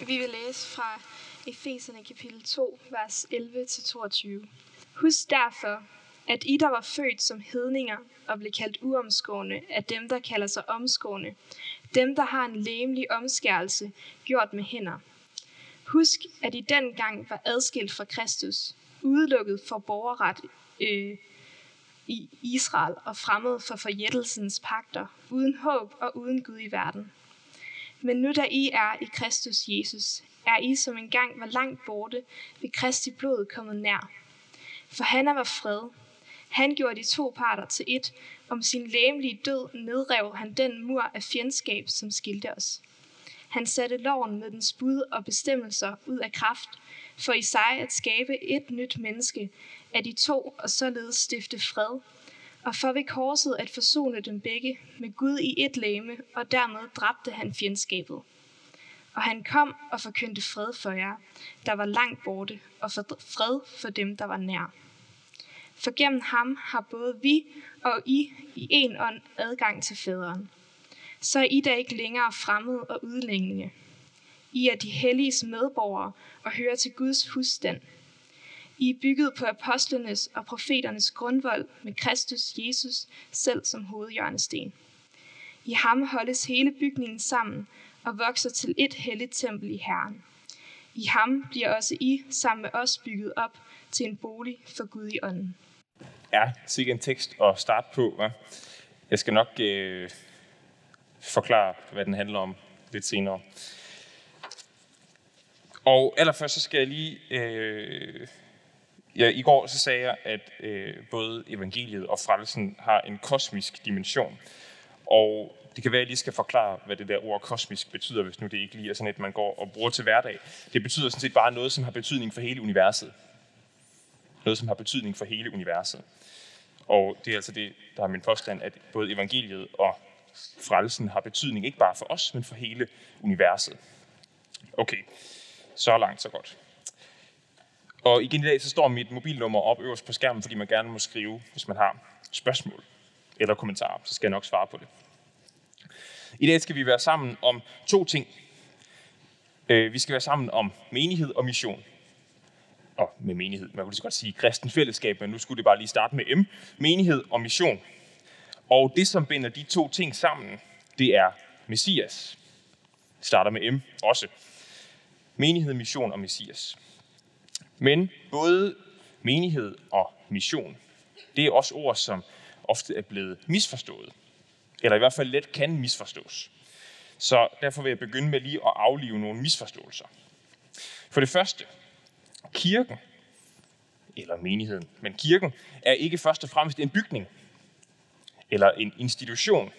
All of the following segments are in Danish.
Vi vil læse fra Efeserne kapitel 2, vers 11-22. Husk derfor, at I, der var født som hedninger og blev kaldt uomskårne af dem, der kalder sig omskårne, dem, der har en læmelig omskærelse gjort med hænder. Husk, at I dengang var adskilt fra Kristus, udelukket for borgerret øh, i Israel og fremmed for forjættelsens pagter, uden håb og uden Gud i verden. Men nu da I er i Kristus Jesus, er I som engang var langt borte ved Kristi blod kommet nær. For han er var fred. Han gjorde de to parter til et. Om sin læmelige død nedrev han den mur af fjendskab, som skilte os. Han satte loven med dens bud og bestemmelser ud af kraft, for i sig at skabe et nyt menneske af de to, og således stifte fred, og for ved korset at forsone dem begge med Gud i et læme, og dermed dræbte han fjendskabet. Og han kom og forkyndte fred for jer, der var langt borte, og for fred for dem, der var nær. For gennem ham har både vi og I i en ånd adgang til fædren. Så er I da ikke længere fremmede og udlængende. I er de helliges medborgere og hører til Guds husstand. I er bygget på apostlenes og profeternes grundvold med Kristus Jesus selv som hovedhjørnesten. I ham holdes hele bygningen sammen og vokser til et helligt tempel i Herren. I ham bliver også I sammen med os bygget op til en bolig for Gud i ånden. Ja, sikkert en tekst at starte på. Hva? Jeg skal nok øh, forklare, hvad den handler om lidt senere. Og allerførst så skal jeg lige... Øh, ja, I går så sagde jeg, at øh, både evangeliet og frelsen har en kosmisk dimension. Og det kan være, at jeg lige skal forklare, hvad det der ord kosmisk betyder, hvis nu det ikke lige er sådan et, man går og bruger til hverdag. Det betyder sådan set bare noget, som har betydning for hele universet. Noget, som har betydning for hele universet. Og det er altså det, der er min påstand, at både evangeliet og frelsen har betydning ikke bare for os, men for hele universet. Okay, så langt, så godt. Og igen i dag, så står mit mobilnummer op øverst på skærmen, fordi man gerne må skrive, hvis man har spørgsmål eller kommentarer, så skal jeg nok svare på det. I dag skal vi være sammen om to ting. Øh, vi skal være sammen om menighed og mission. Og med menighed, man kunne lige så godt sige kristen fællesskab, men nu skulle det bare lige starte med M. Menighed og mission. Og det, som binder de to ting sammen, det er Messias. Det starter med M også. Menighed, mission og Messias. Men både menighed og mission, det er også ord, som ofte er blevet misforstået. Eller i hvert fald let kan misforstås. Så derfor vil jeg begynde med lige at aflive nogle misforståelser. For det første, kirken, eller menigheden, men kirken er ikke først og fremmest en bygning eller en institution,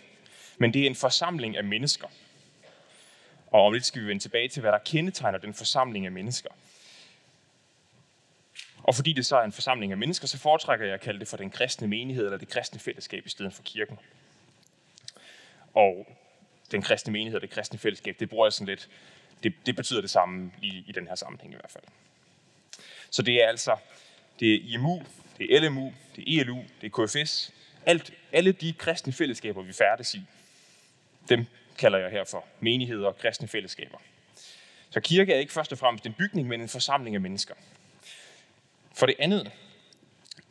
men det er en forsamling af mennesker. Og om lidt skal vi vende tilbage til, hvad der kendetegner den forsamling af mennesker. Og fordi det så er en forsamling af mennesker, så foretrækker jeg at kalde det for den kristne menighed eller det kristne fællesskab i stedet for kirken. Og den kristne menighed og det kristne fællesskab, det bruger jeg sådan lidt, det, det betyder det samme i, i den her sammenhæng i hvert fald. Så det er altså, det er IMU, det er LMU, det er ELU, det er KFS, alt, alle de kristne fællesskaber, vi færdes i, dem kalder jeg her for menigheder og kristne fællesskaber. Så kirke er ikke først og fremmest en bygning, men en forsamling af mennesker. For det andet,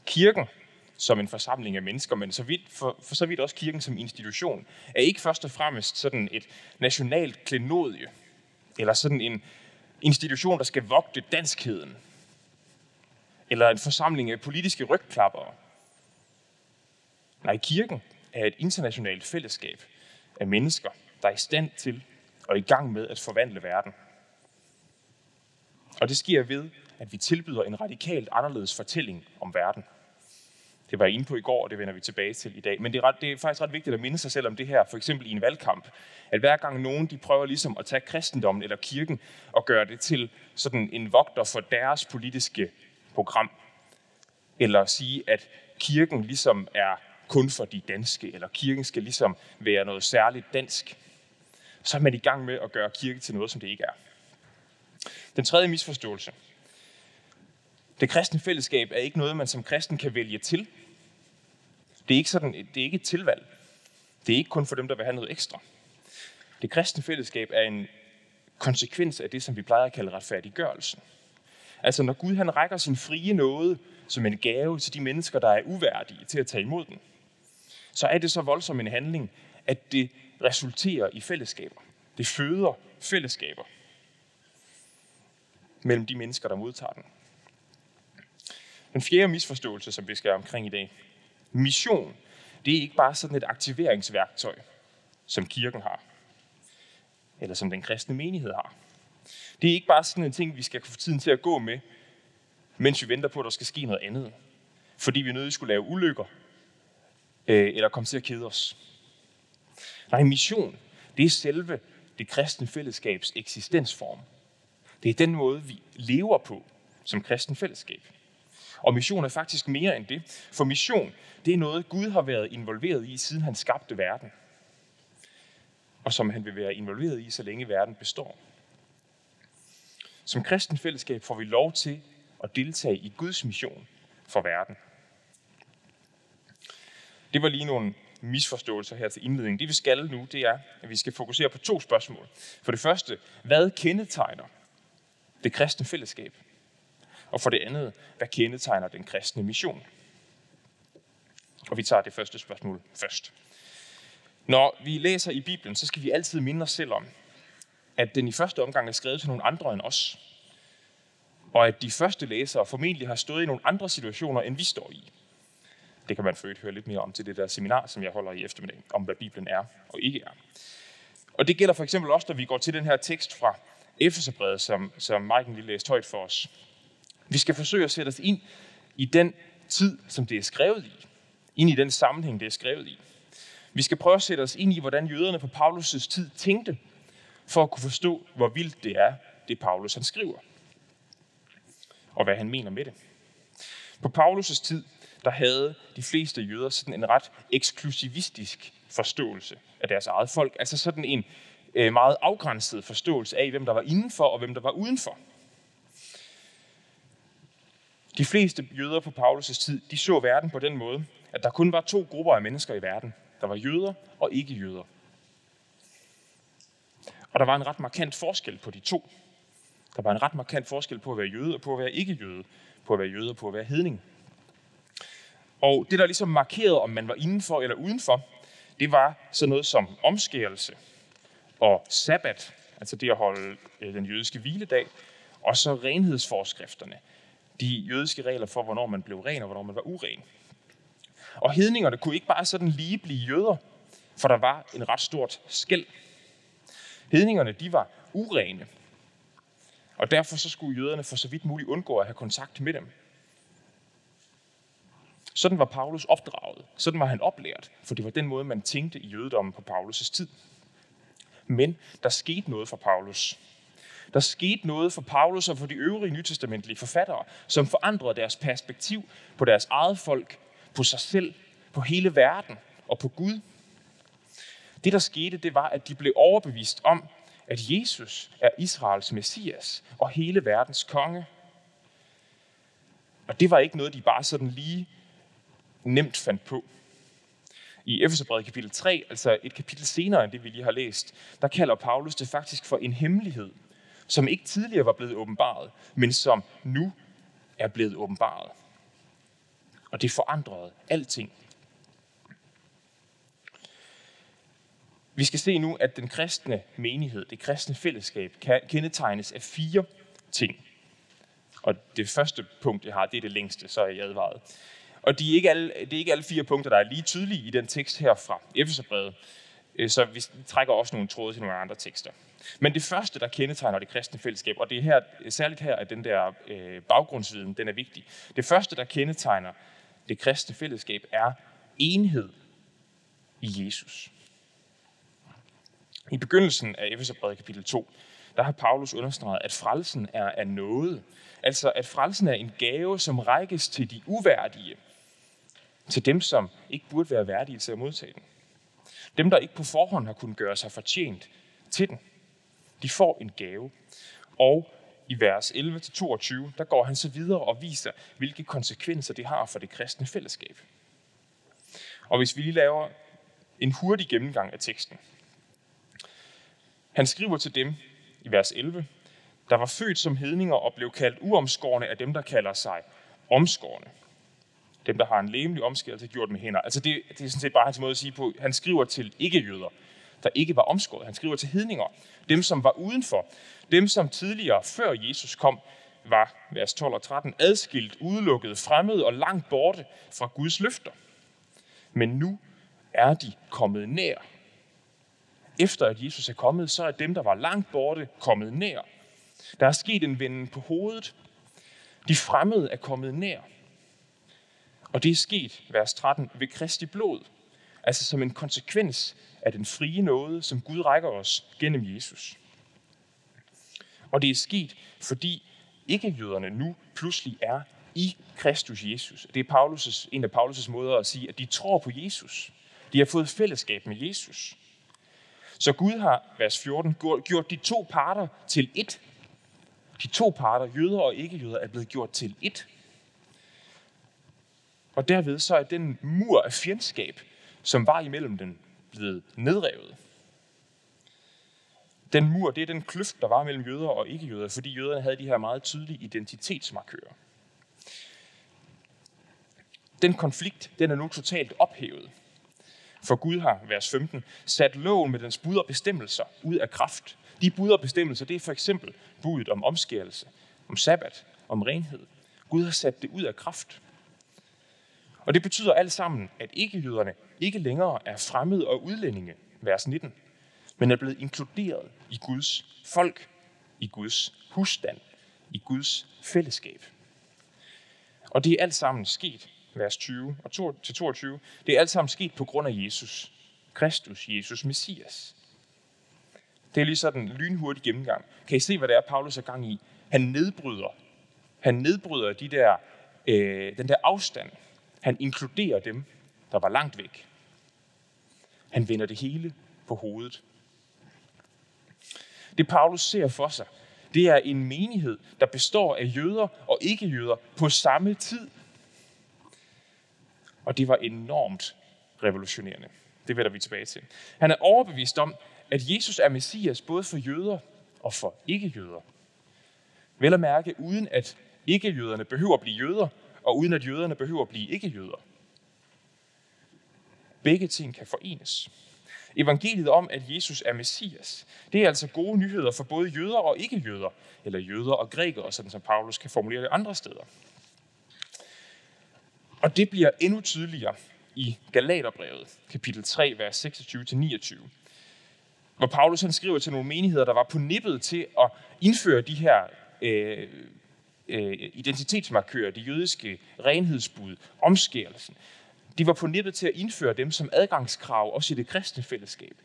kirken som en forsamling af mennesker, men så vidt, for, for så vidt også kirken som institution, er ikke først og fremmest sådan et nationalt klenodie, eller sådan en institution, der skal vogte danskheden, eller en forsamling af politiske rygklappere. Nej, kirken er et internationalt fællesskab af mennesker, der er i stand til og i gang med at forvandle verden. Og det sker ved, at vi tilbyder en radikalt anderledes fortælling om verden. Det var jeg inde på i går, og det vender vi tilbage til i dag. Men det er, ret, det er faktisk ret vigtigt at minde sig selv om det her, for eksempel i en valgkamp. At hver gang nogen de prøver ligesom at tage kristendommen eller kirken og gøre det til sådan en vogter for deres politiske program, eller sige, at kirken ligesom er kun for de danske, eller kirken skal ligesom være noget særligt dansk, så er man i gang med at gøre kirke til noget, som det ikke er. Den tredje misforståelse. Det kristne fællesskab er ikke noget, man som kristen kan vælge til. Det er ikke, sådan, det er ikke et tilvalg. Det er ikke kun for dem, der vil have noget ekstra. Det kristne fællesskab er en konsekvens af det, som vi plejer at kalde retfærdiggørelsen. Altså når Gud han rækker sin frie nåde som en gave til de mennesker, der er uværdige til at tage imod den, så er det så voldsom en handling, at det resulterer i fællesskaber. Det føder fællesskaber mellem de mennesker, der modtager den. Den fjerde misforståelse, som vi skal omkring i dag. Mission, det er ikke bare sådan et aktiveringsværktøj, som kirken har, eller som den kristne menighed har. Det er ikke bare sådan en ting, vi skal få tiden til at gå med, mens vi venter på, at der skal ske noget andet. Fordi vi er nødt til skulle lave ulykker, øh, eller komme til at kede os. Nej, mission, det er selve det kristne fællesskabs eksistensform. Det er den måde, vi lever på som kristen fællesskab. Og mission er faktisk mere end det. For mission, det er noget, Gud har været involveret i, siden han skabte verden. Og som han vil være involveret i, så længe verden består. Som kristen fællesskab får vi lov til at deltage i Guds mission for verden. Det var lige nogle misforståelser her til indledning. Det vi skal nu, det er, at vi skal fokusere på to spørgsmål. For det første, hvad kendetegner det kristne fællesskab? Og for det andet, hvad kendetegner den kristne mission? Og vi tager det første spørgsmål først. Når vi læser i Bibelen, så skal vi altid minde os selv om, at den i første omgang er skrevet til nogle andre end os. Og at de første læsere formentlig har stået i nogle andre situationer, end vi står i. Det kan man for høre lidt mere om til det der seminar, som jeg holder i eftermiddag, om hvad Bibelen er og ikke er. Og det gælder for eksempel også, når vi går til den her tekst fra Efeserbrevet, som, som Maiken lige læste højt for os. Vi skal forsøge at sætte os ind i den tid, som det er skrevet i. Ind i den sammenhæng, det er skrevet i. Vi skal prøve at sætte os ind i, hvordan jøderne på Paulus' tid tænkte, for at kunne forstå, hvor vildt det er, det Paulus han skriver. Og hvad han mener med det. På Paulus' tid, der havde de fleste jøder sådan en ret eksklusivistisk forståelse af deres eget folk. Altså sådan en øh, meget afgrænset forståelse af, hvem der var indenfor og hvem der var udenfor. De fleste jøder på Paulus' tid, de så verden på den måde, at der kun var to grupper af mennesker i verden. Der var jøder og ikke-jøder. Og der var en ret markant forskel på de to. Der var en ret markant forskel på at være jøde og på at være ikke-jøde. På at være jøde og på at være hedning. Og det, der ligesom markerede, om man var indenfor eller udenfor, det var sådan noget som omskærelse og sabbat, altså det at holde øh, den jødiske hviledag, og så renhedsforskrifterne, de jødiske regler for, hvornår man blev ren og hvornår man var uren. Og hedningerne kunne ikke bare sådan lige blive jøder, for der var en ret stort skæld. Hedningerne, de var urene, og derfor så skulle jøderne for så vidt muligt undgå at have kontakt med dem. Sådan var Paulus opdraget. Sådan var han oplært, for det var den måde, man tænkte i jødedommen på Paulus' tid. Men der skete noget for Paulus. Der skete noget for Paulus og for de øvrige nytestamentlige forfattere, som forandrede deres perspektiv på deres eget folk, på sig selv, på hele verden og på Gud. Det, der skete, det var, at de blev overbevist om, at Jesus er Israels messias og hele verdens konge. Og det var ikke noget, de bare sådan lige nemt fandt på. I Efeserbrevet kapitel 3, altså et kapitel senere end det, vi lige har læst, der kalder Paulus det faktisk for en hemmelighed, som ikke tidligere var blevet åbenbaret, men som nu er blevet åbenbaret. Og det forandrede alting. Vi skal se nu, at den kristne menighed, det kristne fællesskab, kan kendetegnes af fire ting. Og det første punkt, jeg har, det er det længste, så er jeg advaret. Og de er ikke alle, det er ikke alle fire punkter, der er lige tydelige i den tekst her fra Efeserbrevet. Øh, så vi trækker også nogle tråde til nogle andre tekster. Men det første, der kendetegner det kristne fællesskab, og det er her, særligt her, at den der øh, baggrundsviden, den er vigtig. Det første, der kendetegner det kristne fællesskab, er enhed i Jesus. I begyndelsen af Efeserbrevet kapitel 2, der har Paulus understreget, at frelsen er af noget. Altså, at frelsen er en gave, som rækkes til de uværdige. Til dem, som ikke burde være værdige til at modtage den. Dem, der ikke på forhånd har kunnet gøre sig fortjent til den. De får en gave. Og i vers 11-22, der går han så videre og viser, hvilke konsekvenser det har for det kristne fællesskab. Og hvis vi lige laver en hurtig gennemgang af teksten. Han skriver til dem i vers 11, der var født som hedninger og blev kaldt uomskårne af dem, der kalder sig omskårne. Dem, der har en læmelig omskærelse gjort med hænder. Altså det, det er sådan set bare hans måde at sige på. Han skriver til ikke-jøder, der ikke var omskåret. Han skriver til hedninger. Dem, som var udenfor. Dem, som tidligere, før Jesus kom, var, vers 12 og 13, adskilt, udelukket, fremmede og langt borte fra Guds løfter. Men nu er de kommet nær. Efter at Jesus er kommet, så er dem, der var langt borte, kommet nær. Der er sket en venden på hovedet. De fremmede er kommet nær. Og det er sket, vers 13, ved Kristi blod. Altså som en konsekvens af den frie nåde, som Gud rækker os gennem Jesus. Og det er sket, fordi ikke-jøderne nu pludselig er i Kristus Jesus. Det er Paulus' en af Paulus' måder at sige, at de tror på Jesus. De har fået fællesskab med Jesus. Så Gud har, vers 14, gjort de to parter til ét. De to parter, jøder og ikke-jøder, er blevet gjort til ét. Og derved så er den mur af fjendskab, som var imellem dem, blevet nedrevet. Den mur, det er den kløft, der var mellem jøder og ikke-jøder, fordi jøderne havde de her meget tydelige identitetsmarkører. Den konflikt, den er nu totalt ophævet. For Gud har, vers 15, sat loven med dens bud og bestemmelser ud af kraft. De bud og bestemmelser, det er for eksempel budet om omskærelse, om sabbat, om renhed. Gud har sat det ud af kraft. Og det betyder alt sammen, at ikke-jøderne ikke længere er fremmede og udlændinge, vers 19, men er blevet inkluderet i Guds folk, i Guds husstand, i Guds fællesskab. Og det er alt sammen sket, vers 20 og til 22, det er alt sammen sket på grund af Jesus, Kristus, Jesus Messias. Det er lige sådan en lynhurtig gennemgang. Kan I se, hvad det er, Paulus er gang i? Han nedbryder. Han nedbryder de der, øh, den der afstand. Han inkluderer dem, der var langt væk. Han vender det hele på hovedet. Det Paulus ser for sig, det er en menighed, der består af jøder og ikke-jøder på samme tid. Og det var enormt revolutionerende. Det vender vi tilbage til. Han er overbevist om, at Jesus er Messias både for jøder og for ikke-jøder. Vel at mærke, uden at ikke-jøderne behøver at blive jøder, og uden at jøderne behøver at blive ikke-jøder. Begge ting kan forenes. Evangeliet om, at Jesus er Messias, det er altså gode nyheder for både jøder og ikke-jøder, eller jøder og grækere, sådan som Paulus kan formulere det andre steder. Og det bliver endnu tydeligere i Galaterbrevet, kapitel 3, vers 26-29, hvor Paulus han skriver til nogle menigheder, der var på nippet til at indføre de her øh, øh, identitetsmarkører, de jødiske renhedsbud, omskærelsen. De var på nippet til at indføre dem som adgangskrav også i det kristne fællesskab.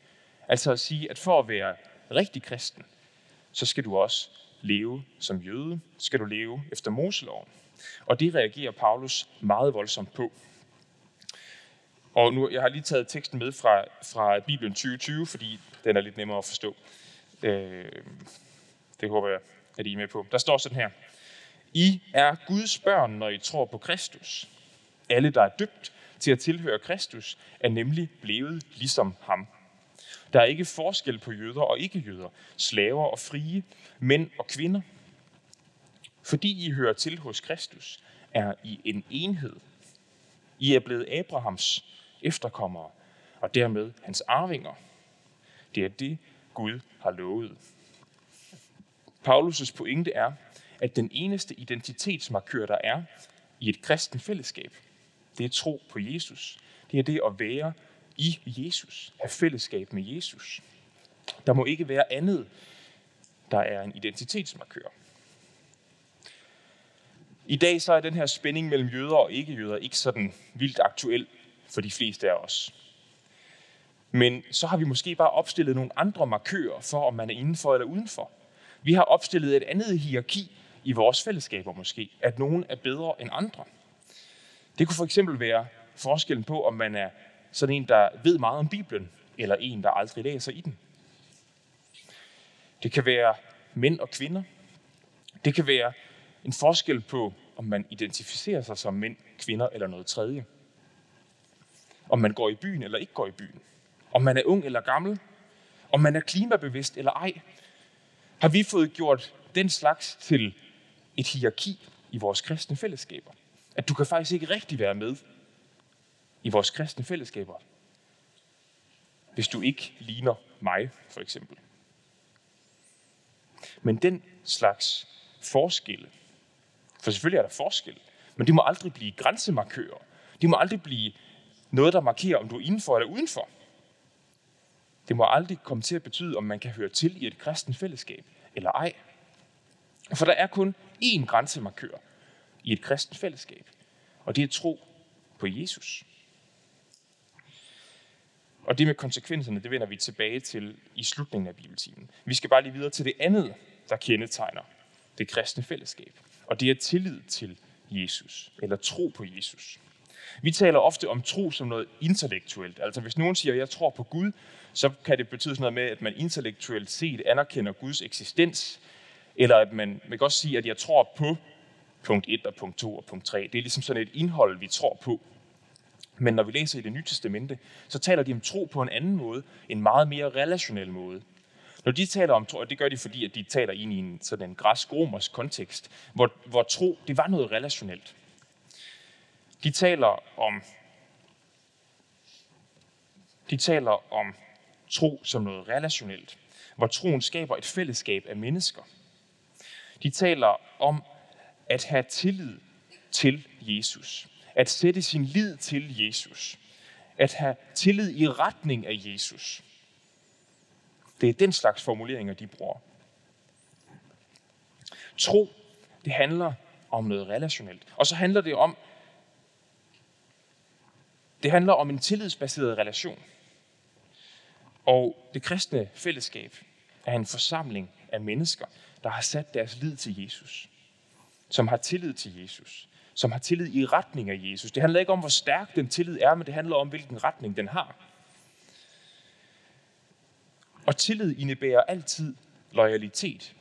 Altså at sige, at for at være rigtig kristen, så skal du også leve som jøde, skal du leve efter Moseloven. Og det reagerer Paulus meget voldsomt på. Og nu, jeg har lige taget teksten med fra, fra Bibelen 2020, fordi den er lidt nemmere at forstå. Øh, det håber jeg, at I er med på. Der står sådan her. I er Guds børn, når I tror på Kristus. Alle, der er døbt til at tilhøre Kristus, er nemlig blevet ligesom ham. Der er ikke forskel på jøder og ikke-jøder, slaver og frie, mænd og kvinder. Fordi I hører til hos Kristus, er I en enhed. I er blevet Abrahams efterkommere, og dermed hans arvinger. Det er det, Gud har lovet. Paulus' pointe er, at den eneste identitetsmarkør, der er i et kristen fællesskab, det er tro på Jesus. Det er det at være i Jesus, have fællesskab med Jesus. Der må ikke være andet, der er en identitetsmarkør. I dag så er den her spænding mellem jøder og ikke-jøder ikke sådan vildt aktuel for de fleste af os. Men så har vi måske bare opstillet nogle andre markører for, om man er indenfor eller udenfor. Vi har opstillet et andet hierarki i vores fællesskaber måske, at nogen er bedre end andre. Det kunne for eksempel være forskellen på, om man er sådan en, der ved meget om Bibelen, eller en, der aldrig læser i den. Det kan være mænd og kvinder. Det kan være en forskel på, om man identificerer sig som mænd, kvinder eller noget tredje. Om man går i byen eller ikke går i byen. Om man er ung eller gammel. Om man er klimabevidst eller ej. Har vi fået gjort den slags til et hierarki i vores kristne fællesskaber? At du kan faktisk ikke rigtig være med i vores kristne fællesskaber, hvis du ikke ligner mig, for eksempel. Men den slags forskelle, for selvfølgelig er der forskel, men det må aldrig blive grænsemarkører. Det må aldrig blive noget, der markerer, om du er indenfor eller udenfor. Det må aldrig komme til at betyde, om man kan høre til i et kristen fællesskab eller ej. For der er kun én grænsemarkør i et kristent fællesskab, og det er tro på Jesus. Og det med konsekvenserne, det vender vi tilbage til i slutningen af bibeltimen. Vi skal bare lige videre til det andet, der kendetegner det kristne fællesskab. Og det er tillid til Jesus, eller tro på Jesus. Vi taler ofte om tro som noget intellektuelt. Altså hvis nogen siger, at jeg tror på Gud, så kan det betyde sådan noget med, at man intellektuelt set anerkender Guds eksistens, eller at man, man kan også sige, at jeg tror på punkt 1 og punkt 2 og punkt 3. Det er ligesom sådan et indhold, vi tror på. Men når vi læser i det nye testamente, så taler de om tro på en anden måde, en meget mere relationel måde. Når de taler om tro, og det gør de, fordi at de taler ind i en sådan en græsk-romersk kontekst, hvor, hvor tro, det var noget relationelt. De taler om de taler om tro som noget relationelt, hvor troen skaber et fællesskab af mennesker. De taler om at have tillid til Jesus. At sætte sin lid til Jesus. At have tillid i retning af Jesus. Det er den slags formuleringer, de bruger. Tro, det handler om noget relationelt. Og så handler det om, det handler om en tillidsbaseret relation. Og det kristne fællesskab er en forsamling af mennesker, der har sat deres lid til Jesus. Som har tillid til Jesus. Som har tillid i retning af Jesus. Det handler ikke om, hvor stærk den tillid er, men det handler om, hvilken retning den har. Og tillid indebærer altid loyalitet.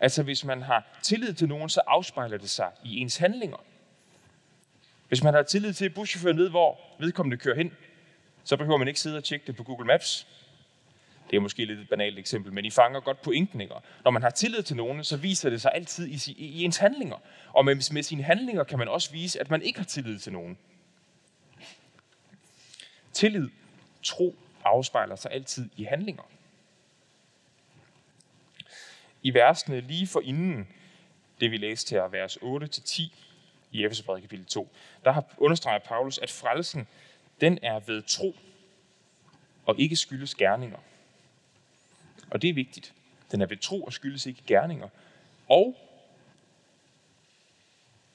Altså hvis man har tillid til nogen, så afspejler det sig i ens handlinger. Hvis man har tillid til, at buschaufføren ved, hvor vedkommende kører hen, så behøver man ikke sidde og tjekke det på Google Maps. Det er måske lidt et banalt eksempel, men I fanger godt pointen. Ikke? Når man har tillid til nogen, så viser det sig altid i, i ens handlinger. Og med, med sine handlinger kan man også vise, at man ikke har tillid til nogen. Tillid, tro, afspejler sig altid i handlinger. I versene lige for inden det, vi læste her, vers 8-10 i Efeserbrevet kapitel 2, der har understreget Paulus, at frelsen, den er ved tro, og ikke skyldes gerninger. Og det er vigtigt. Den er ved tro og skyldes ikke gerninger. Og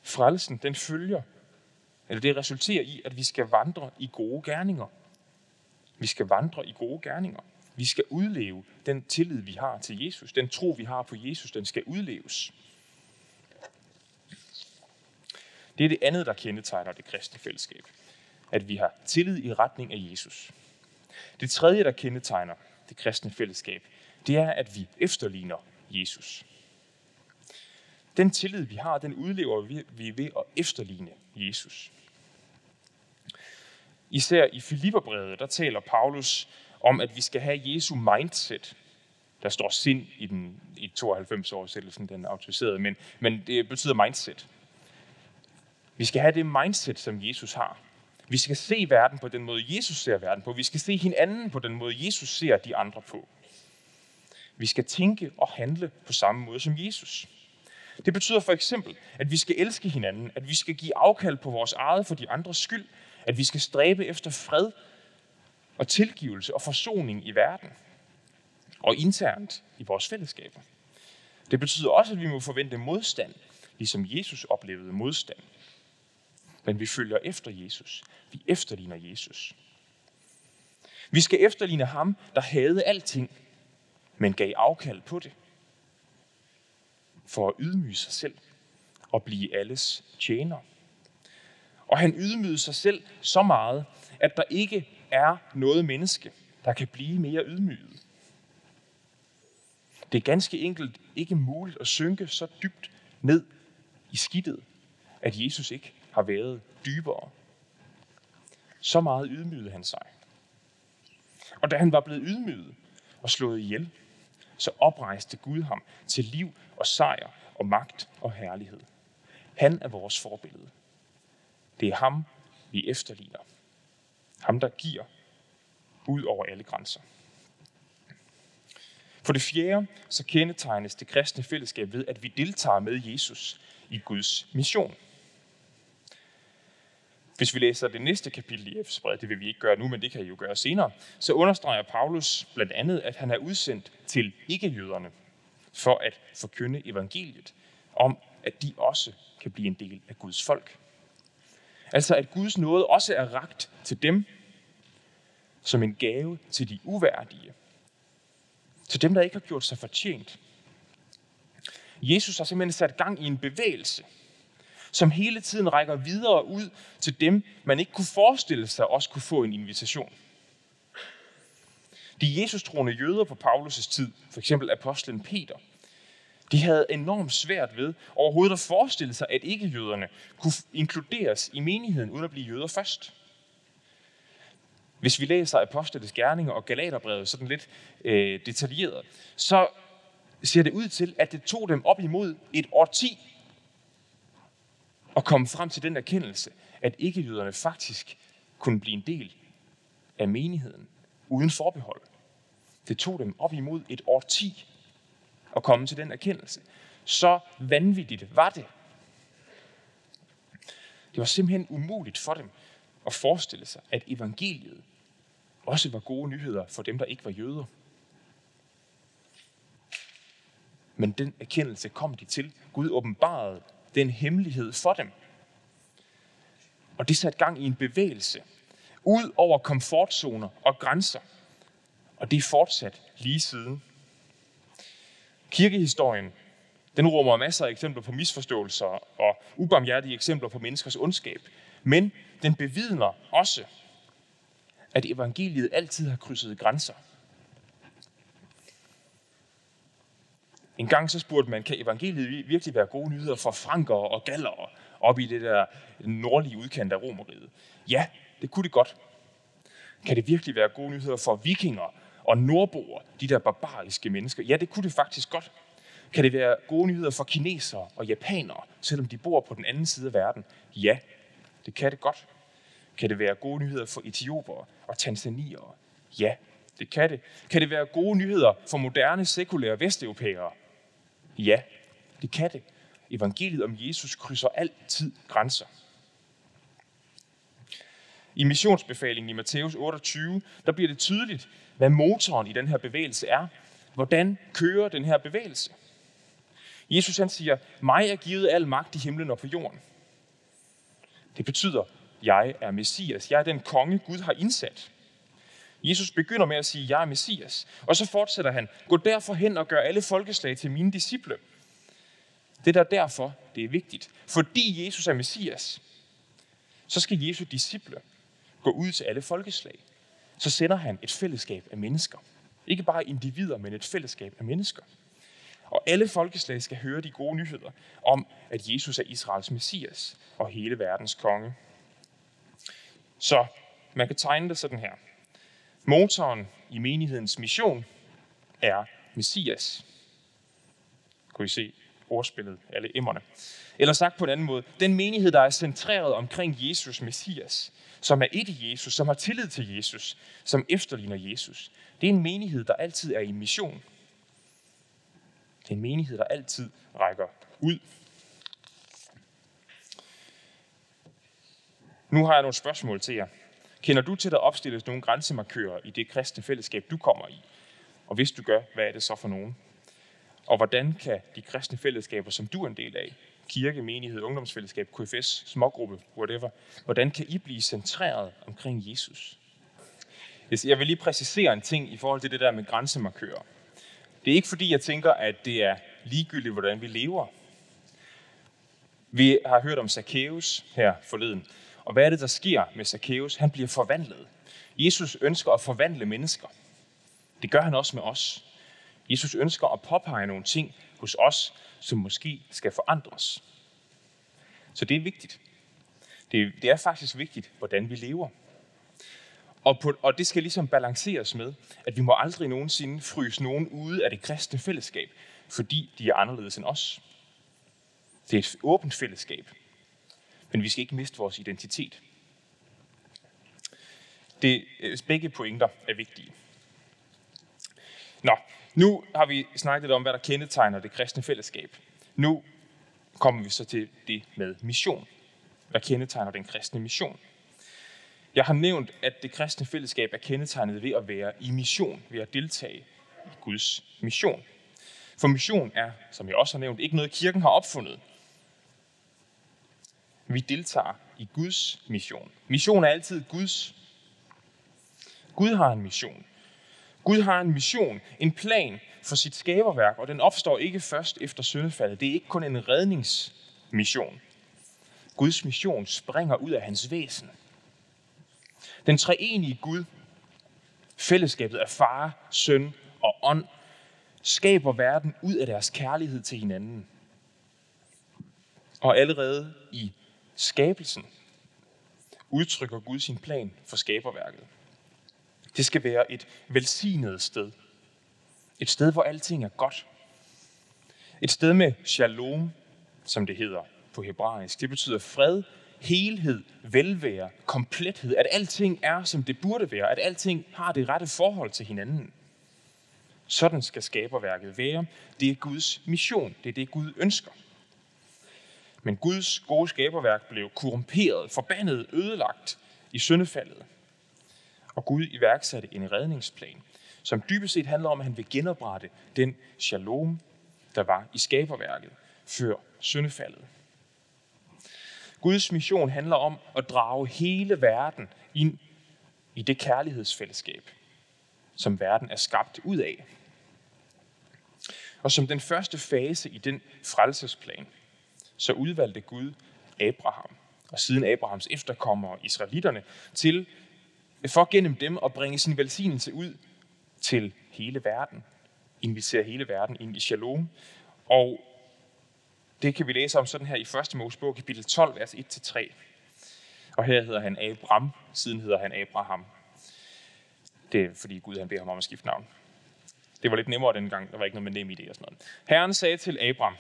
frelsen, den følger, eller det resulterer i, at vi skal vandre i gode gerninger. Vi skal vandre i gode gerninger. Vi skal udleve den tillid, vi har til Jesus. Den tro, vi har på Jesus, den skal udleves. Det er det andet, der kendetegner det kristne fællesskab. At vi har tillid i retning af Jesus. Det tredje, der kendetegner det kristne fællesskab, det er, at vi efterligner Jesus. Den tillid, vi har, den udlever vi ved at efterligne Jesus. Især i Filipperbrevet, der taler Paulus om, at vi skal have Jesu mindset. Der står sind i den i 92 oversættelsen, den autoriserede, men, men det betyder mindset. Vi skal have det mindset, som Jesus har. Vi skal se verden på den måde, Jesus ser verden på. Vi skal se hinanden på den måde, Jesus ser de andre på. Vi skal tænke og handle på samme måde som Jesus. Det betyder for eksempel, at vi skal elske hinanden, at vi skal give afkald på vores eget for de andres skyld, at vi skal stræbe efter fred og tilgivelse og forsoning i verden og internt i vores fællesskaber. Det betyder også, at vi må forvente modstand, ligesom Jesus oplevede modstand. Men vi følger efter Jesus. Vi efterligner Jesus. Vi skal efterligne ham, der havde alting, men gav afkald på det. For at ydmyge sig selv og blive alles tjener. Og han ydmygede sig selv så meget, at der ikke er noget menneske, der kan blive mere ydmyget. Det er ganske enkelt ikke muligt at synke så dybt ned i skidtet, at Jesus ikke har været dybere. Så meget ydmygede han sig. Og da han var blevet ydmyget og slået ihjel, så oprejste Gud ham til liv og sejr og magt og herlighed. Han er vores forbillede. Det er ham, vi efterligner. Ham, der giver ud over alle grænser. For det fjerde, så kendetegnes det kristne fællesskab ved, at vi deltager med Jesus i Guds mission. Hvis vi læser det næste kapitel i Efesbrevet, det vil vi ikke gøre nu, men det kan I jo gøre senere, så understreger Paulus blandt andet, at han er udsendt til ikke-jøderne for at forkynde evangeliet om, at de også kan blive en del af Guds folk. Altså at Guds nåde også er ragt til dem som en gave til de uværdige. Til dem, der ikke har gjort sig fortjent. Jesus har simpelthen sat gang i en bevægelse, som hele tiden rækker videre ud til dem, man ikke kunne forestille sig også kunne få en invitation. De Jesus-troende jøder på Paulus' tid, for eksempel apostlen Peter, de havde enormt svært ved overhovedet at forestille sig, at ikke-jøderne kunne inkluderes i menigheden uden at blive jøder først. Hvis vi læser Apostlenes Gerninger og Galaterbrevet sådan lidt øh, detaljeret, så ser det ud til, at det tog dem op imod et årti og komme frem til den erkendelse, at ikke-jøderne faktisk kunne blive en del af menigheden uden forbehold. Det tog dem op imod et årti at komme til den erkendelse. Så vanvittigt var det. Det var simpelthen umuligt for dem at forestille sig, at evangeliet også var gode nyheder for dem, der ikke var jøder. Men den erkendelse kom de til. Gud åbenbarede den hemmelighed for dem. Og det satte gang i en bevægelse ud over komfortzoner og grænser. Og det er fortsat lige siden. Kirkehistorien den rummer masser af eksempler på misforståelser og ubarmhjertige eksempler på menneskers ondskab. Men den bevidner også, at evangeliet altid har krydset grænser. En gang så spurgte man, kan evangeliet virkelig være gode nyheder for franker og galler op i det der nordlige udkant af Romeriet? Ja, det kunne det godt. Kan det virkelig være gode nyheder for vikinger og nordboer, de der barbariske mennesker? Ja, det kunne det faktisk godt. Kan det være gode nyheder for kinesere og japanere, selvom de bor på den anden side af verden? Ja, det kan det godt. Kan det være gode nyheder for etioper og tanzaniere? Ja, det kan det. Kan det være gode nyheder for moderne, sekulære vesteuropæere? Ja, det kan det. Evangeliet om Jesus krydser altid grænser. I missionsbefalingen i Matthæus 28, der bliver det tydeligt, hvad motoren i den her bevægelse er. Hvordan kører den her bevægelse? Jesus han siger, mig er givet al magt i himlen og på jorden. Det betyder, jeg er Messias. Jeg er den konge, Gud har indsat. Jesus begynder med at sige, jeg er Messias. Og så fortsætter han, gå derfor hen og gør alle folkeslag til mine disciple. Det der derfor, det er vigtigt. Fordi Jesus er Messias, så skal Jesu disciple gå ud til alle folkeslag. Så sender han et fællesskab af mennesker. Ikke bare individer, men et fællesskab af mennesker. Og alle folkeslag skal høre de gode nyheder om, at Jesus er Israels Messias og hele verdens konge. Så man kan tegne det sådan her. Motoren i menighedens mission er Messias. Kunne I se ordspillet, alle emmerne. Eller sagt på en anden måde, den menighed, der er centreret omkring Jesus Messias, som er et i Jesus, som har tillid til Jesus, som efterligner Jesus. Det er en menighed, der altid er i mission. Det er en menighed, der altid rækker ud. Nu har jeg nogle spørgsmål til jer. Kender du til, at der opstilles nogle grænsemarkører i det kristne fællesskab, du kommer i? Og hvis du gør, hvad er det så for nogen? Og hvordan kan de kristne fællesskaber, som du er en del af, kirke, menighed, ungdomsfællesskab, KFS, smågruppe, whatever, hvordan kan I blive centreret omkring Jesus? Jeg vil lige præcisere en ting i forhold til det der med grænsemarkører. Det er ikke fordi, jeg tænker, at det er ligegyldigt, hvordan vi lever. Vi har hørt om Zacchaeus her forleden. Og hvad er det, der sker med Zacchaeus? Han bliver forvandlet. Jesus ønsker at forvandle mennesker. Det gør han også med os. Jesus ønsker at påpege nogle ting hos os, som måske skal forandres. Så det er vigtigt. Det, det er faktisk vigtigt, hvordan vi lever. Og, på, og det skal ligesom balanceres med, at vi må aldrig nogensinde fryse nogen ude af det kristne fællesskab, fordi de er anderledes end os. Det er et åbent fællesskab, men vi skal ikke miste vores identitet. Det, øh, begge pointer er vigtige. Nå, nu har vi snakket lidt om, hvad der kendetegner det kristne fællesskab. Nu kommer vi så til det med mission. Hvad kendetegner den kristne mission? Jeg har nævnt, at det kristne fællesskab er kendetegnet ved at være i mission, ved at deltage i Guds mission. For mission er, som jeg også har nævnt, ikke noget kirken har opfundet. Vi deltager i Guds mission. Mission er altid Guds. Gud har en mission. Gud har en mission, en plan for sit skaberværk, og den opstår ikke først efter syndefaldet. Det er ikke kun en redningsmission. Guds mission springer ud af hans væsen. Den treenige Gud, fællesskabet af far, søn og ånd, skaber verden ud af deres kærlighed til hinanden. Og allerede i skabelsen udtrykker Gud sin plan for skaberværket. Det skal være et velsignet sted. Et sted, hvor alting er godt. Et sted med shalom, som det hedder på hebraisk. Det betyder fred, helhed, velvære, komplethed. At alting er, som det burde være. At alting har det rette forhold til hinanden. Sådan skal skaberværket være. Det er Guds mission. Det er det, Gud ønsker. Men Guds gode skaberværk blev korrumperet, forbandet, ødelagt i syndefaldet. Og Gud iværksatte en redningsplan, som dybest set handler om, at han vil genoprette den shalom, der var i skaberværket før syndefaldet. Guds mission handler om at drage hele verden ind i det kærlighedsfællesskab, som verden er skabt ud af. Og som den første fase i den frelsesplan, så udvalgte Gud Abraham, og siden Abrahams efterkommere, israelitterne, til for gennem dem at bringe sin velsignelse ud til hele verden. Invitere hele verden ind i shalom. Og det kan vi læse om sådan her i 1. Mosebog, kapitel 12, vers 1-3. Og her hedder han Abram, siden hedder han Abraham. Det er fordi Gud han beder ham om at skifte navn. Det var lidt nemmere dengang, der var ikke noget med nem idé og sådan noget. Herren sagde til Abram,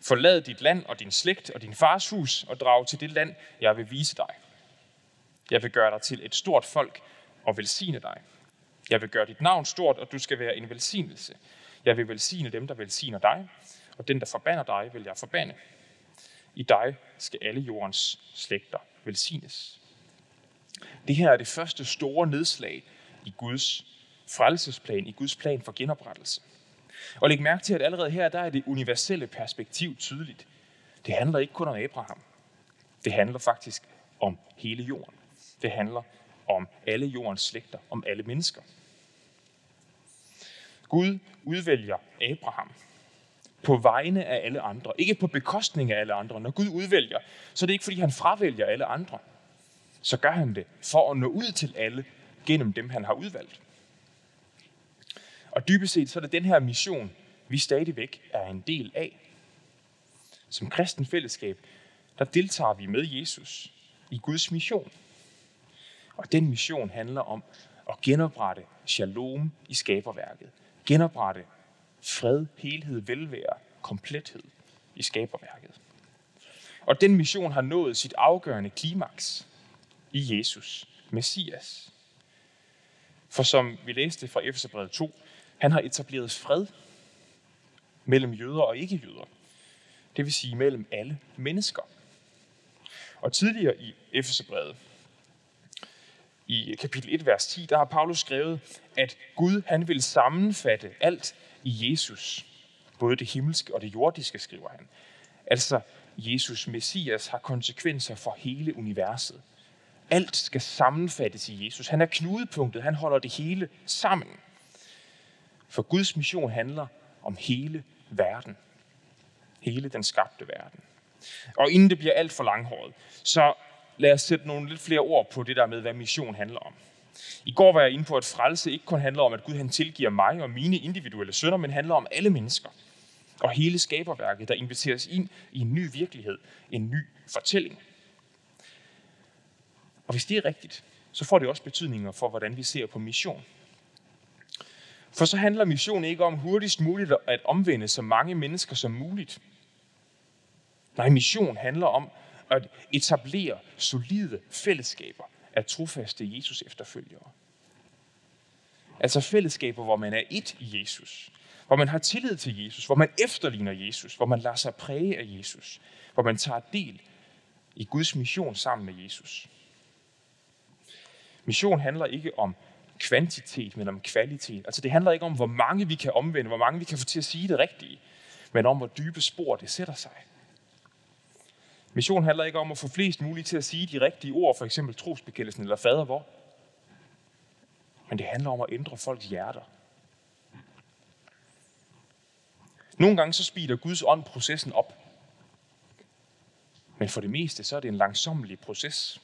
forlad dit land og din slægt og din fars hus og drag til det land, jeg vil vise dig. Jeg vil gøre dig til et stort folk og velsigne dig. Jeg vil gøre dit navn stort, og du skal være en velsignelse. Jeg vil velsigne dem, der velsigner dig, og den, der forbander dig, vil jeg forbande. I dig skal alle jordens slægter velsignes. Det her er det første store nedslag i Guds frelsesplan, i Guds plan for genoprettelse. Og læg mærke til, at allerede her der er det universelle perspektiv tydeligt. Det handler ikke kun om Abraham. Det handler faktisk om hele jorden. Det handler om alle jordens slægter, om alle mennesker. Gud udvælger Abraham på vegne af alle andre, ikke på bekostning af alle andre. Når Gud udvælger, så er det ikke fordi han fravælger alle andre. Så gør han det for at nå ud til alle gennem dem, han har udvalgt. Og dybest set så er det den her mission, vi stadigvæk er en del af. Som kristen fællesskab, der deltager vi med Jesus i Guds mission. Og den mission handler om at genoprette shalom i skaberværket. Genoprette fred, helhed, velvære, komplethed i skaberværket. Og den mission har nået sit afgørende klimaks i Jesus, Messias. For som vi læste fra Efeserbrevet 2, han har etableret fred mellem jøder og ikke-jøder. Det vil sige mellem alle mennesker. Og tidligere i Efeserbrevet, i kapitel 1, vers 10, der har Paulus skrevet, at Gud han vil sammenfatte alt i Jesus. Både det himmelske og det jordiske, skriver han. Altså, Jesus, Messias, har konsekvenser for hele universet. Alt skal sammenfattes i Jesus. Han er knudepunktet. Han holder det hele sammen. For Guds mission handler om hele verden. Hele den skabte verden. Og inden det bliver alt for langhåret, så lad os sætte nogle lidt flere ord på det der med, hvad mission handler om. I går var jeg inde på, at frelse ikke kun handler om, at Gud han tilgiver mig og mine individuelle sønder, men handler om alle mennesker. Og hele skaberværket, der inviteres ind i en ny virkelighed, en ny fortælling. Og hvis det er rigtigt, så får det også betydninger for, hvordan vi ser på mission. For så handler mission ikke om hurtigst muligt at omvende så mange mennesker som muligt. Nej, mission handler om at etablere solide fællesskaber af trofaste Jesus efterfølgere. Altså fællesskaber, hvor man er et i Jesus. Hvor man har tillid til Jesus. Hvor man efterligner Jesus. Hvor man lader sig præge af Jesus. Hvor man tager del i Guds mission sammen med Jesus. Mission handler ikke om kvantitet, men om kvalitet. Altså det handler ikke om, hvor mange vi kan omvende, hvor mange vi kan få til at sige det rigtige, men om, hvor dybe spor det sætter sig. Mission handler ikke om at få flest muligt til at sige de rigtige ord, for eksempel trosbekendelsen eller fader hvor. Men det handler om at ændre folks hjerter. Nogle gange så speeder Guds ånd processen op. Men for det meste så er det en langsommelig proces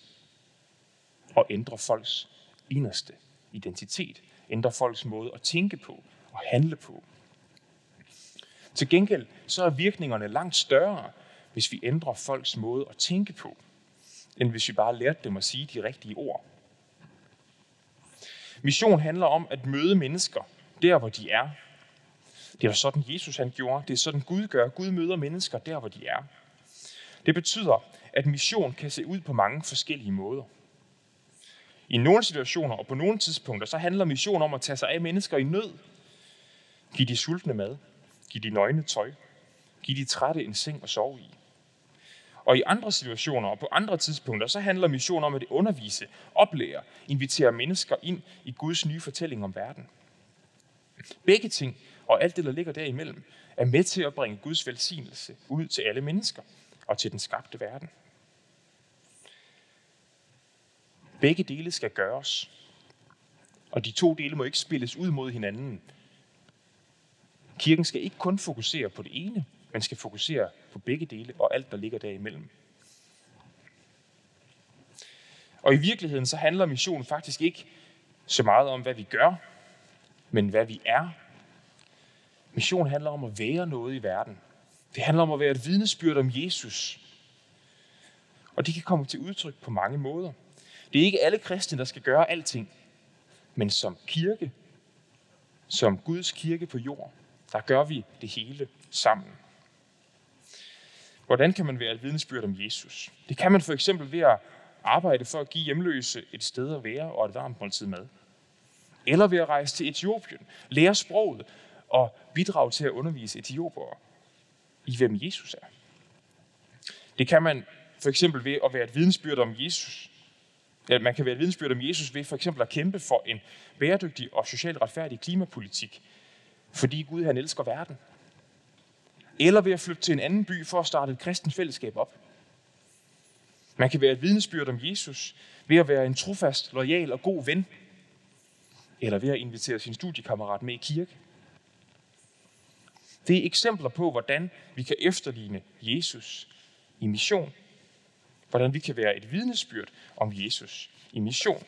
at ændre folks inderste identitet, ændrer folks måde at tænke på og handle på. Til gengæld så er virkningerne langt større, hvis vi ændrer folks måde at tænke på, end hvis vi bare lærte dem at sige de rigtige ord. Mission handler om at møde mennesker der, hvor de er. Det er sådan, Jesus han gjorde. Det er sådan, Gud gør. Gud møder mennesker der, hvor de er. Det betyder, at mission kan se ud på mange forskellige måder. I nogle situationer og på nogle tidspunkter, så handler mission om at tage sig af mennesker i nød. Giv de sultne mad. Giv de nøgne tøj. Giv de trætte en seng at sove i. Og i andre situationer og på andre tidspunkter, så handler mission om at undervise, oplære, invitere mennesker ind i Guds nye fortælling om verden. Begge ting og alt det, der ligger derimellem, er med til at bringe Guds velsignelse ud til alle mennesker og til den skabte verden. Begge dele skal gøres. Og de to dele må ikke spilles ud mod hinanden. Kirken skal ikke kun fokusere på det ene, men skal fokusere på begge dele og alt, der ligger derimellem. Og i virkeligheden så handler missionen faktisk ikke så meget om, hvad vi gør, men hvad vi er. Mission handler om at være noget i verden. Det handler om at være et vidnesbyrd om Jesus. Og det kan komme til udtryk på mange måder. Det er ikke alle kristne, der skal gøre alting, men som kirke, som Guds kirke på jord, der gør vi det hele sammen. Hvordan kan man være et vidnesbyrd om Jesus? Det kan man for eksempel ved at arbejde for at give hjemløse et sted at være og et varmt måltid mad. Eller ved at rejse til Etiopien, lære sproget og bidrage til at undervise etiopere i, hvem Jesus er. Det kan man for eksempel ved at være et vidensbyrd om Jesus. Ja, man kan være et vidensbyrd om Jesus ved for eksempel at kæmpe for en bæredygtig og socialt retfærdig klimapolitik, fordi Gud han elsker verden. Eller ved at flytte til en anden by for at starte et kristent fællesskab op. Man kan være et vidnesbyrd om Jesus ved at være en trofast, lojal og god ven. Eller ved at invitere sin studiekammerat med i kirke. Det er eksempler på, hvordan vi kan efterligne Jesus i mission. Hvordan vi kan være et vidnesbyrd om Jesus i mission.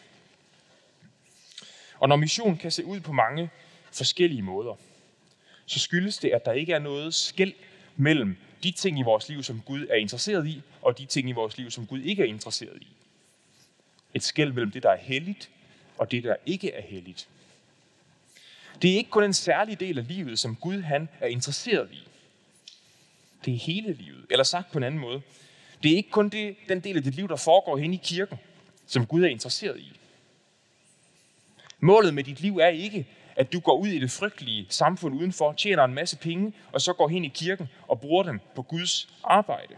Og når mission kan se ud på mange forskellige måder, så skyldes det, at der ikke er noget skæld mellem de ting i vores liv, som Gud er interesseret i, og de ting i vores liv, som Gud ikke er interesseret i. Et skæld mellem det, der er helligt, og det, der ikke er helligt. Det er ikke kun en særlig del af livet, som Gud han er interesseret i. Det er hele livet. Eller sagt på en anden måde. Det er ikke kun det, den del af dit liv, der foregår hen i kirken, som Gud er interesseret i. Målet med dit liv er ikke, at du går ud i det frygtelige samfund udenfor, tjener en masse penge, og så går hen i kirken og bruger dem på Guds arbejde.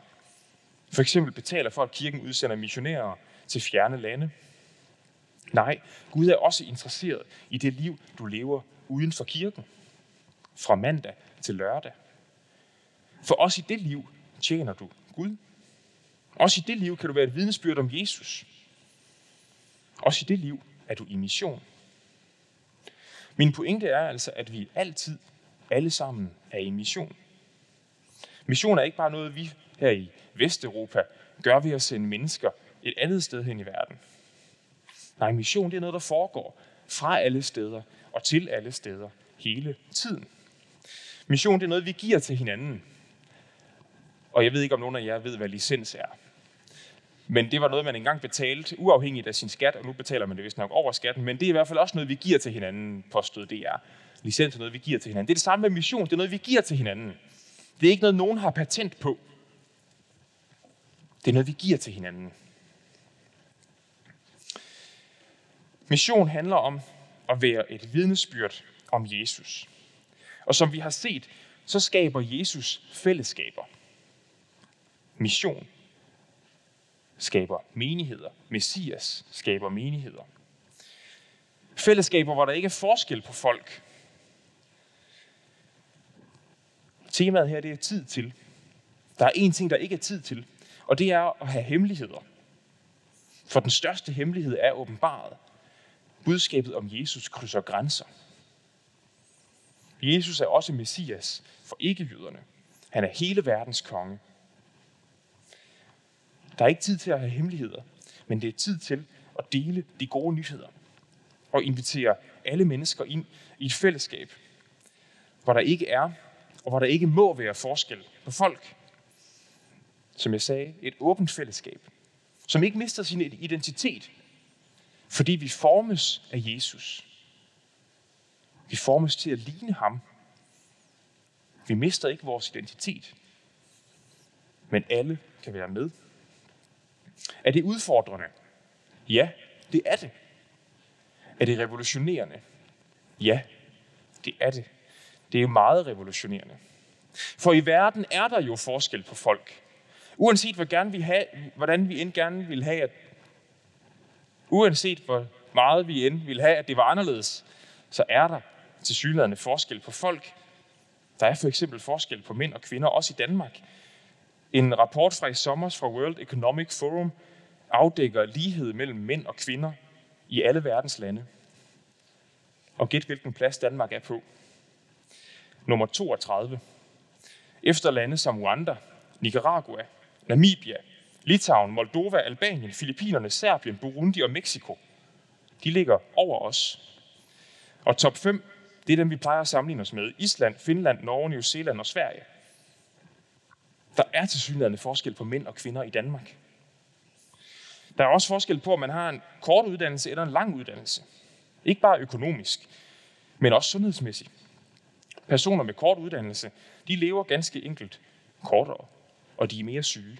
For eksempel betaler for, at kirken udsender missionærer til fjerne lande. Nej, Gud er også interesseret i det liv, du lever uden for kirken. Fra mandag til lørdag. For også i det liv tjener du Gud. Også i det liv kan du være et vidnesbyrd om Jesus. Også i det liv er du i mission. Min pointe er altså, at vi altid, alle sammen, er i mission. Mission er ikke bare noget, vi her i Vesteuropa gør ved at sende mennesker et andet sted hen i verden. Nej, mission det er noget, der foregår fra alle steder og til alle steder hele tiden. Mission det er noget, vi giver til hinanden. Og jeg ved ikke, om nogen af jer ved, hvad licens er. Men det var noget, man engang betalte uafhængigt af sin skat, og nu betaler man det vist nok over skatten. Men det er i hvert fald også noget, vi giver til hinanden, påstod DR. Licens er noget, vi giver til hinanden. Det er det samme med mission. Det er noget, vi giver til hinanden. Det er ikke noget, nogen har patent på. Det er noget, vi giver til hinanden. Mission handler om at være et vidnesbyrd om Jesus. Og som vi har set, så skaber Jesus fællesskaber. Mission skaber menigheder. Messias skaber menigheder. Fællesskaber, hvor der ikke er forskel på folk. Temaet her, det er tid til. Der er en ting, der ikke er tid til, og det er at have hemmeligheder. For den største hemmelighed er åbenbaret. Budskabet om Jesus krydser grænser. Jesus er også Messias for ikke-jøderne. Han er hele verdens konge. Der er ikke tid til at have hemmeligheder, men det er tid til at dele de gode nyheder og invitere alle mennesker ind i et fællesskab, hvor der ikke er og hvor der ikke må være forskel på folk. Som jeg sagde, et åbent fællesskab, som ikke mister sin identitet, fordi vi formes af Jesus. Vi formes til at ligne ham. Vi mister ikke vores identitet, men alle kan være med. Er det udfordrende? Ja, det er det. Er det revolutionerende? Ja, det er det. Det er jo meget revolutionerende. For i verden er der jo forskel på folk. Uanset hvor gerne vi have, hvordan vi end gerne vil have, at uanset hvor meget vi end vil have, at det var anderledes, så er der til forskel på folk. Der er for eksempel forskel på mænd og kvinder, også i Danmark. En rapport fra i sommer fra World Economic Forum afdækker lighed mellem mænd og kvinder i alle verdens lande. Og gæt hvilken plads Danmark er på. Nummer 32. Efter lande som Rwanda, Nicaragua, Namibia, Litauen, Moldova, Albanien, Filippinerne, Serbien, Burundi og Mexico. De ligger over os. Og top 5, det er dem, vi plejer at sammenligne os med. Island, Finland, Norge, New Zealand og Sverige. Der er til synligheden forskel på mænd og kvinder i Danmark. Der er også forskel på, om man har en kort uddannelse eller en lang uddannelse. Ikke bare økonomisk, men også sundhedsmæssigt. Personer med kort uddannelse, de lever ganske enkelt kortere, og de er mere syge.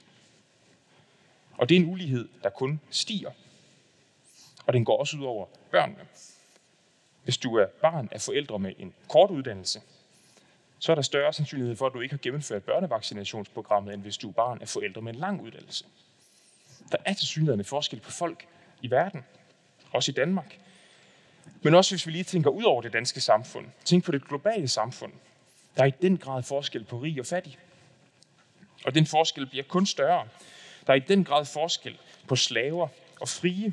Og det er en ulighed, der kun stiger. Og den går også ud over børnene. Hvis du er barn af forældre med en kort uddannelse, så er der større sandsynlighed for, at du ikke har gennemført børnevaccinationsprogrammet, end hvis du er barn af forældre med en lang uddannelse. Der er til synligheden forskel på folk i verden, også i Danmark. Men også hvis vi lige tænker ud over det danske samfund, tænk på det globale samfund. Der er i den grad forskel på rig og fattig. Og den forskel bliver kun større. Der er i den grad forskel på slaver og frie.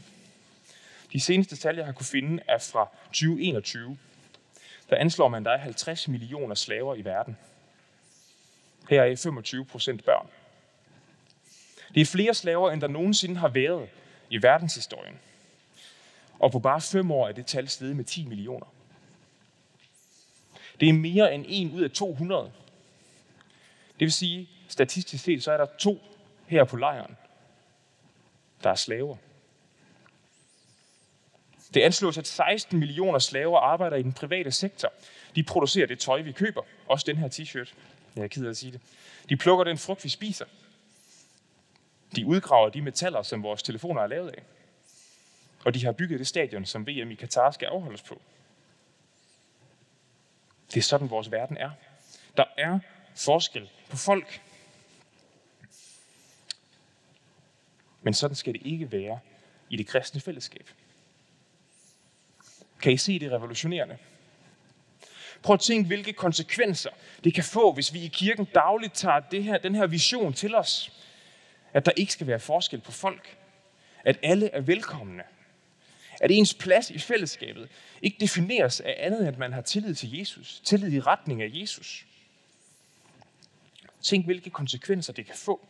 De seneste tal, jeg har kunne finde, er fra 2021. Der anslår man, at der er 50 millioner slaver i verden. Her er 25 procent børn. Det er flere slaver, end der nogensinde har været i verdenshistorien. Og på bare fem år er det tal steget med 10 millioner. Det er mere end en ud af 200. Det vil sige, statistisk set, så er der to her på lejren, der er slaver. Det anslås, at 16 millioner slaver arbejder i den private sektor. De producerer det tøj, vi køber. Også den her t-shirt. Jeg er ked af at sige det. De plukker den frugt, vi spiser. De udgraver de metaller, som vores telefoner er lavet af. Og de har bygget det stadion, som VM i Katar skal afholdes på. Det er sådan, vores verden er. Der er forskel på folk. Men sådan skal det ikke være i det kristne fællesskab. Kan I se det revolutionerende? Prøv at tænke, hvilke konsekvenser det kan få, hvis vi i kirken dagligt tager det her, den her vision til os. At der ikke skal være forskel på folk. At alle er velkomne. At ens plads i fællesskabet ikke defineres af andet, end at man har tillid til Jesus. Tillid i retning af Jesus. Tænk, hvilke konsekvenser det kan få,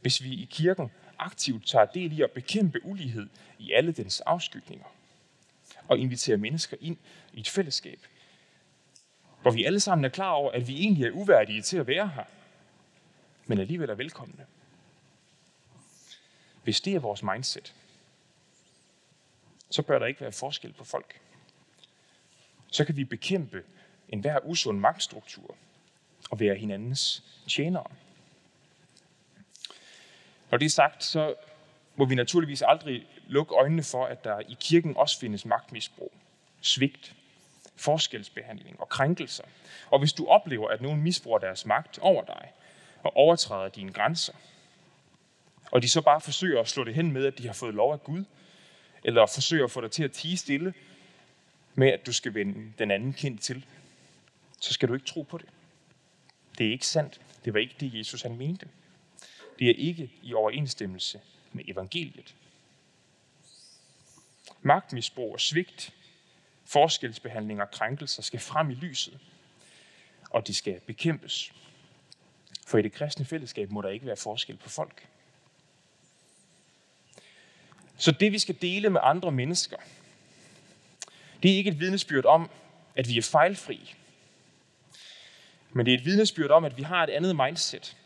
hvis vi i kirken aktivt tager del i at bekæmpe ulighed i alle dens afskygninger. Og invitere mennesker ind i et fællesskab, hvor vi alle sammen er klar over, at vi egentlig er uværdige til at være her, men alligevel er velkomne. Hvis det er vores mindset, så bør der ikke være forskel på folk. Så kan vi bekæmpe enhver usund magtstruktur og være hinandens tjenere. Når det er sagt, så må vi naturligvis aldrig lukke øjnene for, at der i kirken også findes magtmisbrug, svigt, forskelsbehandling og krænkelser. Og hvis du oplever, at nogen misbruger deres magt over dig og overtræder dine grænser, og de så bare forsøger at slå det hen med, at de har fået lov af Gud, eller forsøger at få dig til at tige stille med, at du skal vende den anden kind til, så skal du ikke tro på det. Det er ikke sandt. Det var ikke det, Jesus han mente. Det er ikke i overensstemmelse med evangeliet. Magtmisbrug og svigt, forskelsbehandling og krænkelser skal frem i lyset, og de skal bekæmpes. For i det kristne fællesskab må der ikke være forskel på folk. Så det, vi skal dele med andre mennesker, det er ikke et vidnesbyrd om, at vi er fejlfri. Men det er et vidnesbyrd om, at vi har et andet mindset.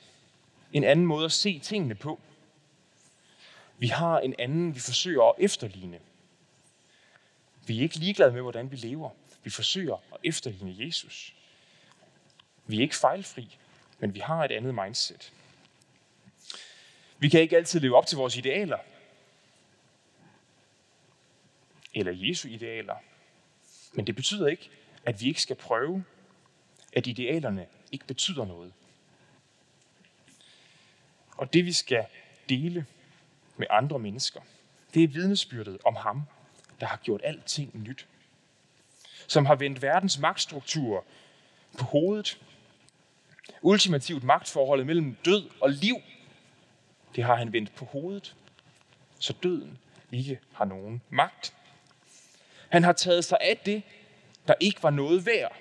En anden måde at se tingene på. Vi har en anden, vi forsøger at efterligne. Vi er ikke ligeglade med, hvordan vi lever. Vi forsøger at efterligne Jesus. Vi er ikke fejlfri, men vi har et andet mindset. Vi kan ikke altid leve op til vores idealer, eller Jesu idealer. Men det betyder ikke, at vi ikke skal prøve, at idealerne ikke betyder noget. Og det vi skal dele med andre mennesker, det er vidnesbyrdet om ham, der har gjort alting nyt. Som har vendt verdens magtstruktur på hovedet. Ultimativt magtforholdet mellem død og liv, det har han vendt på hovedet, så døden ikke har nogen magt. Han har taget sig af det, der ikke var noget værd.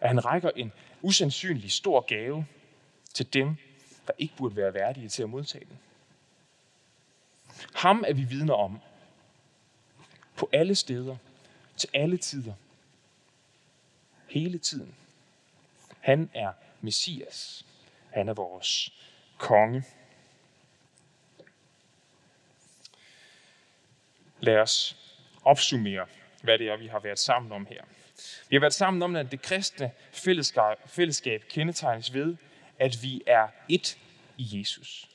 At han rækker en usandsynlig stor gave til dem, der ikke burde være værdige til at modtage den. Ham er vi vidner om. På alle steder, til alle tider. Hele tiden. Han er Messias. Han er vores konge. Lad os opsummere, hvad det er, vi har været sammen om her. Vi har været sammen om, at det kristne fællesskab, fællesskab kendetegnes ved, at vi er et i Jesus.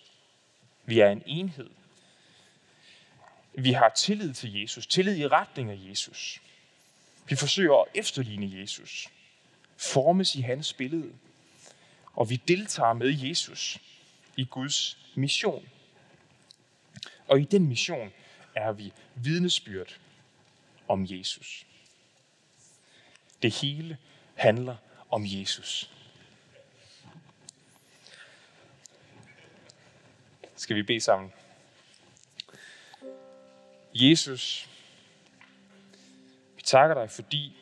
Vi er en enhed. Vi har tillid til Jesus, tillid i retning af Jesus. Vi forsøger at efterligne Jesus, formes i hans billede, og vi deltager med Jesus i Guds mission. Og i den mission er vi vidnesbyrd om Jesus. Det hele handler om Jesus. Skal vi bede sammen? Jesus, vi takker dig, fordi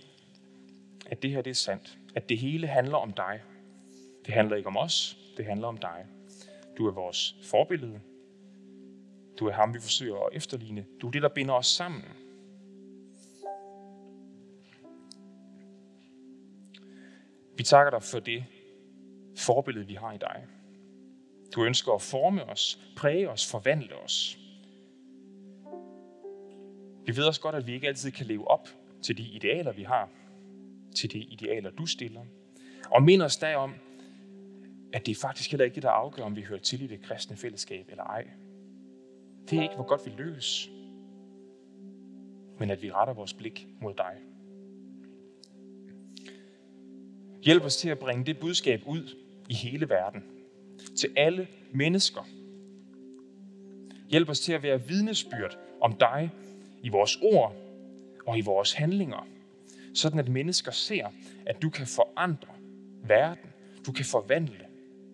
at det her det er sandt. At det hele handler om dig. Det handler ikke om os, det handler om dig. Du er vores forbillede. Du er ham, vi forsøger at efterligne. Du er det, der binder os sammen. Vi takker dig for det forbillede, vi har i dig. Du ønsker at forme os, præge os, forvandle os. Vi ved også godt, at vi ikke altid kan leve op til de idealer, vi har, til de idealer, du stiller. Og minder os om, at det er faktisk heller ikke det, der afgør, om vi hører til i det kristne fællesskab eller ej. Det er ikke, hvor godt vi løs, men at vi retter vores blik mod dig. Hjælp os til at bringe det budskab ud i hele verden. Til alle mennesker. Hjælp os til at være vidnesbyrd om dig i vores ord og i vores handlinger. Sådan at mennesker ser, at du kan forandre verden. Du kan forvandle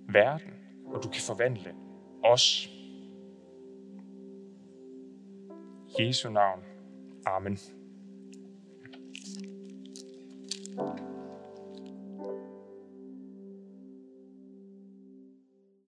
verden, og du kan forvandle os. Jesu navn. Amen.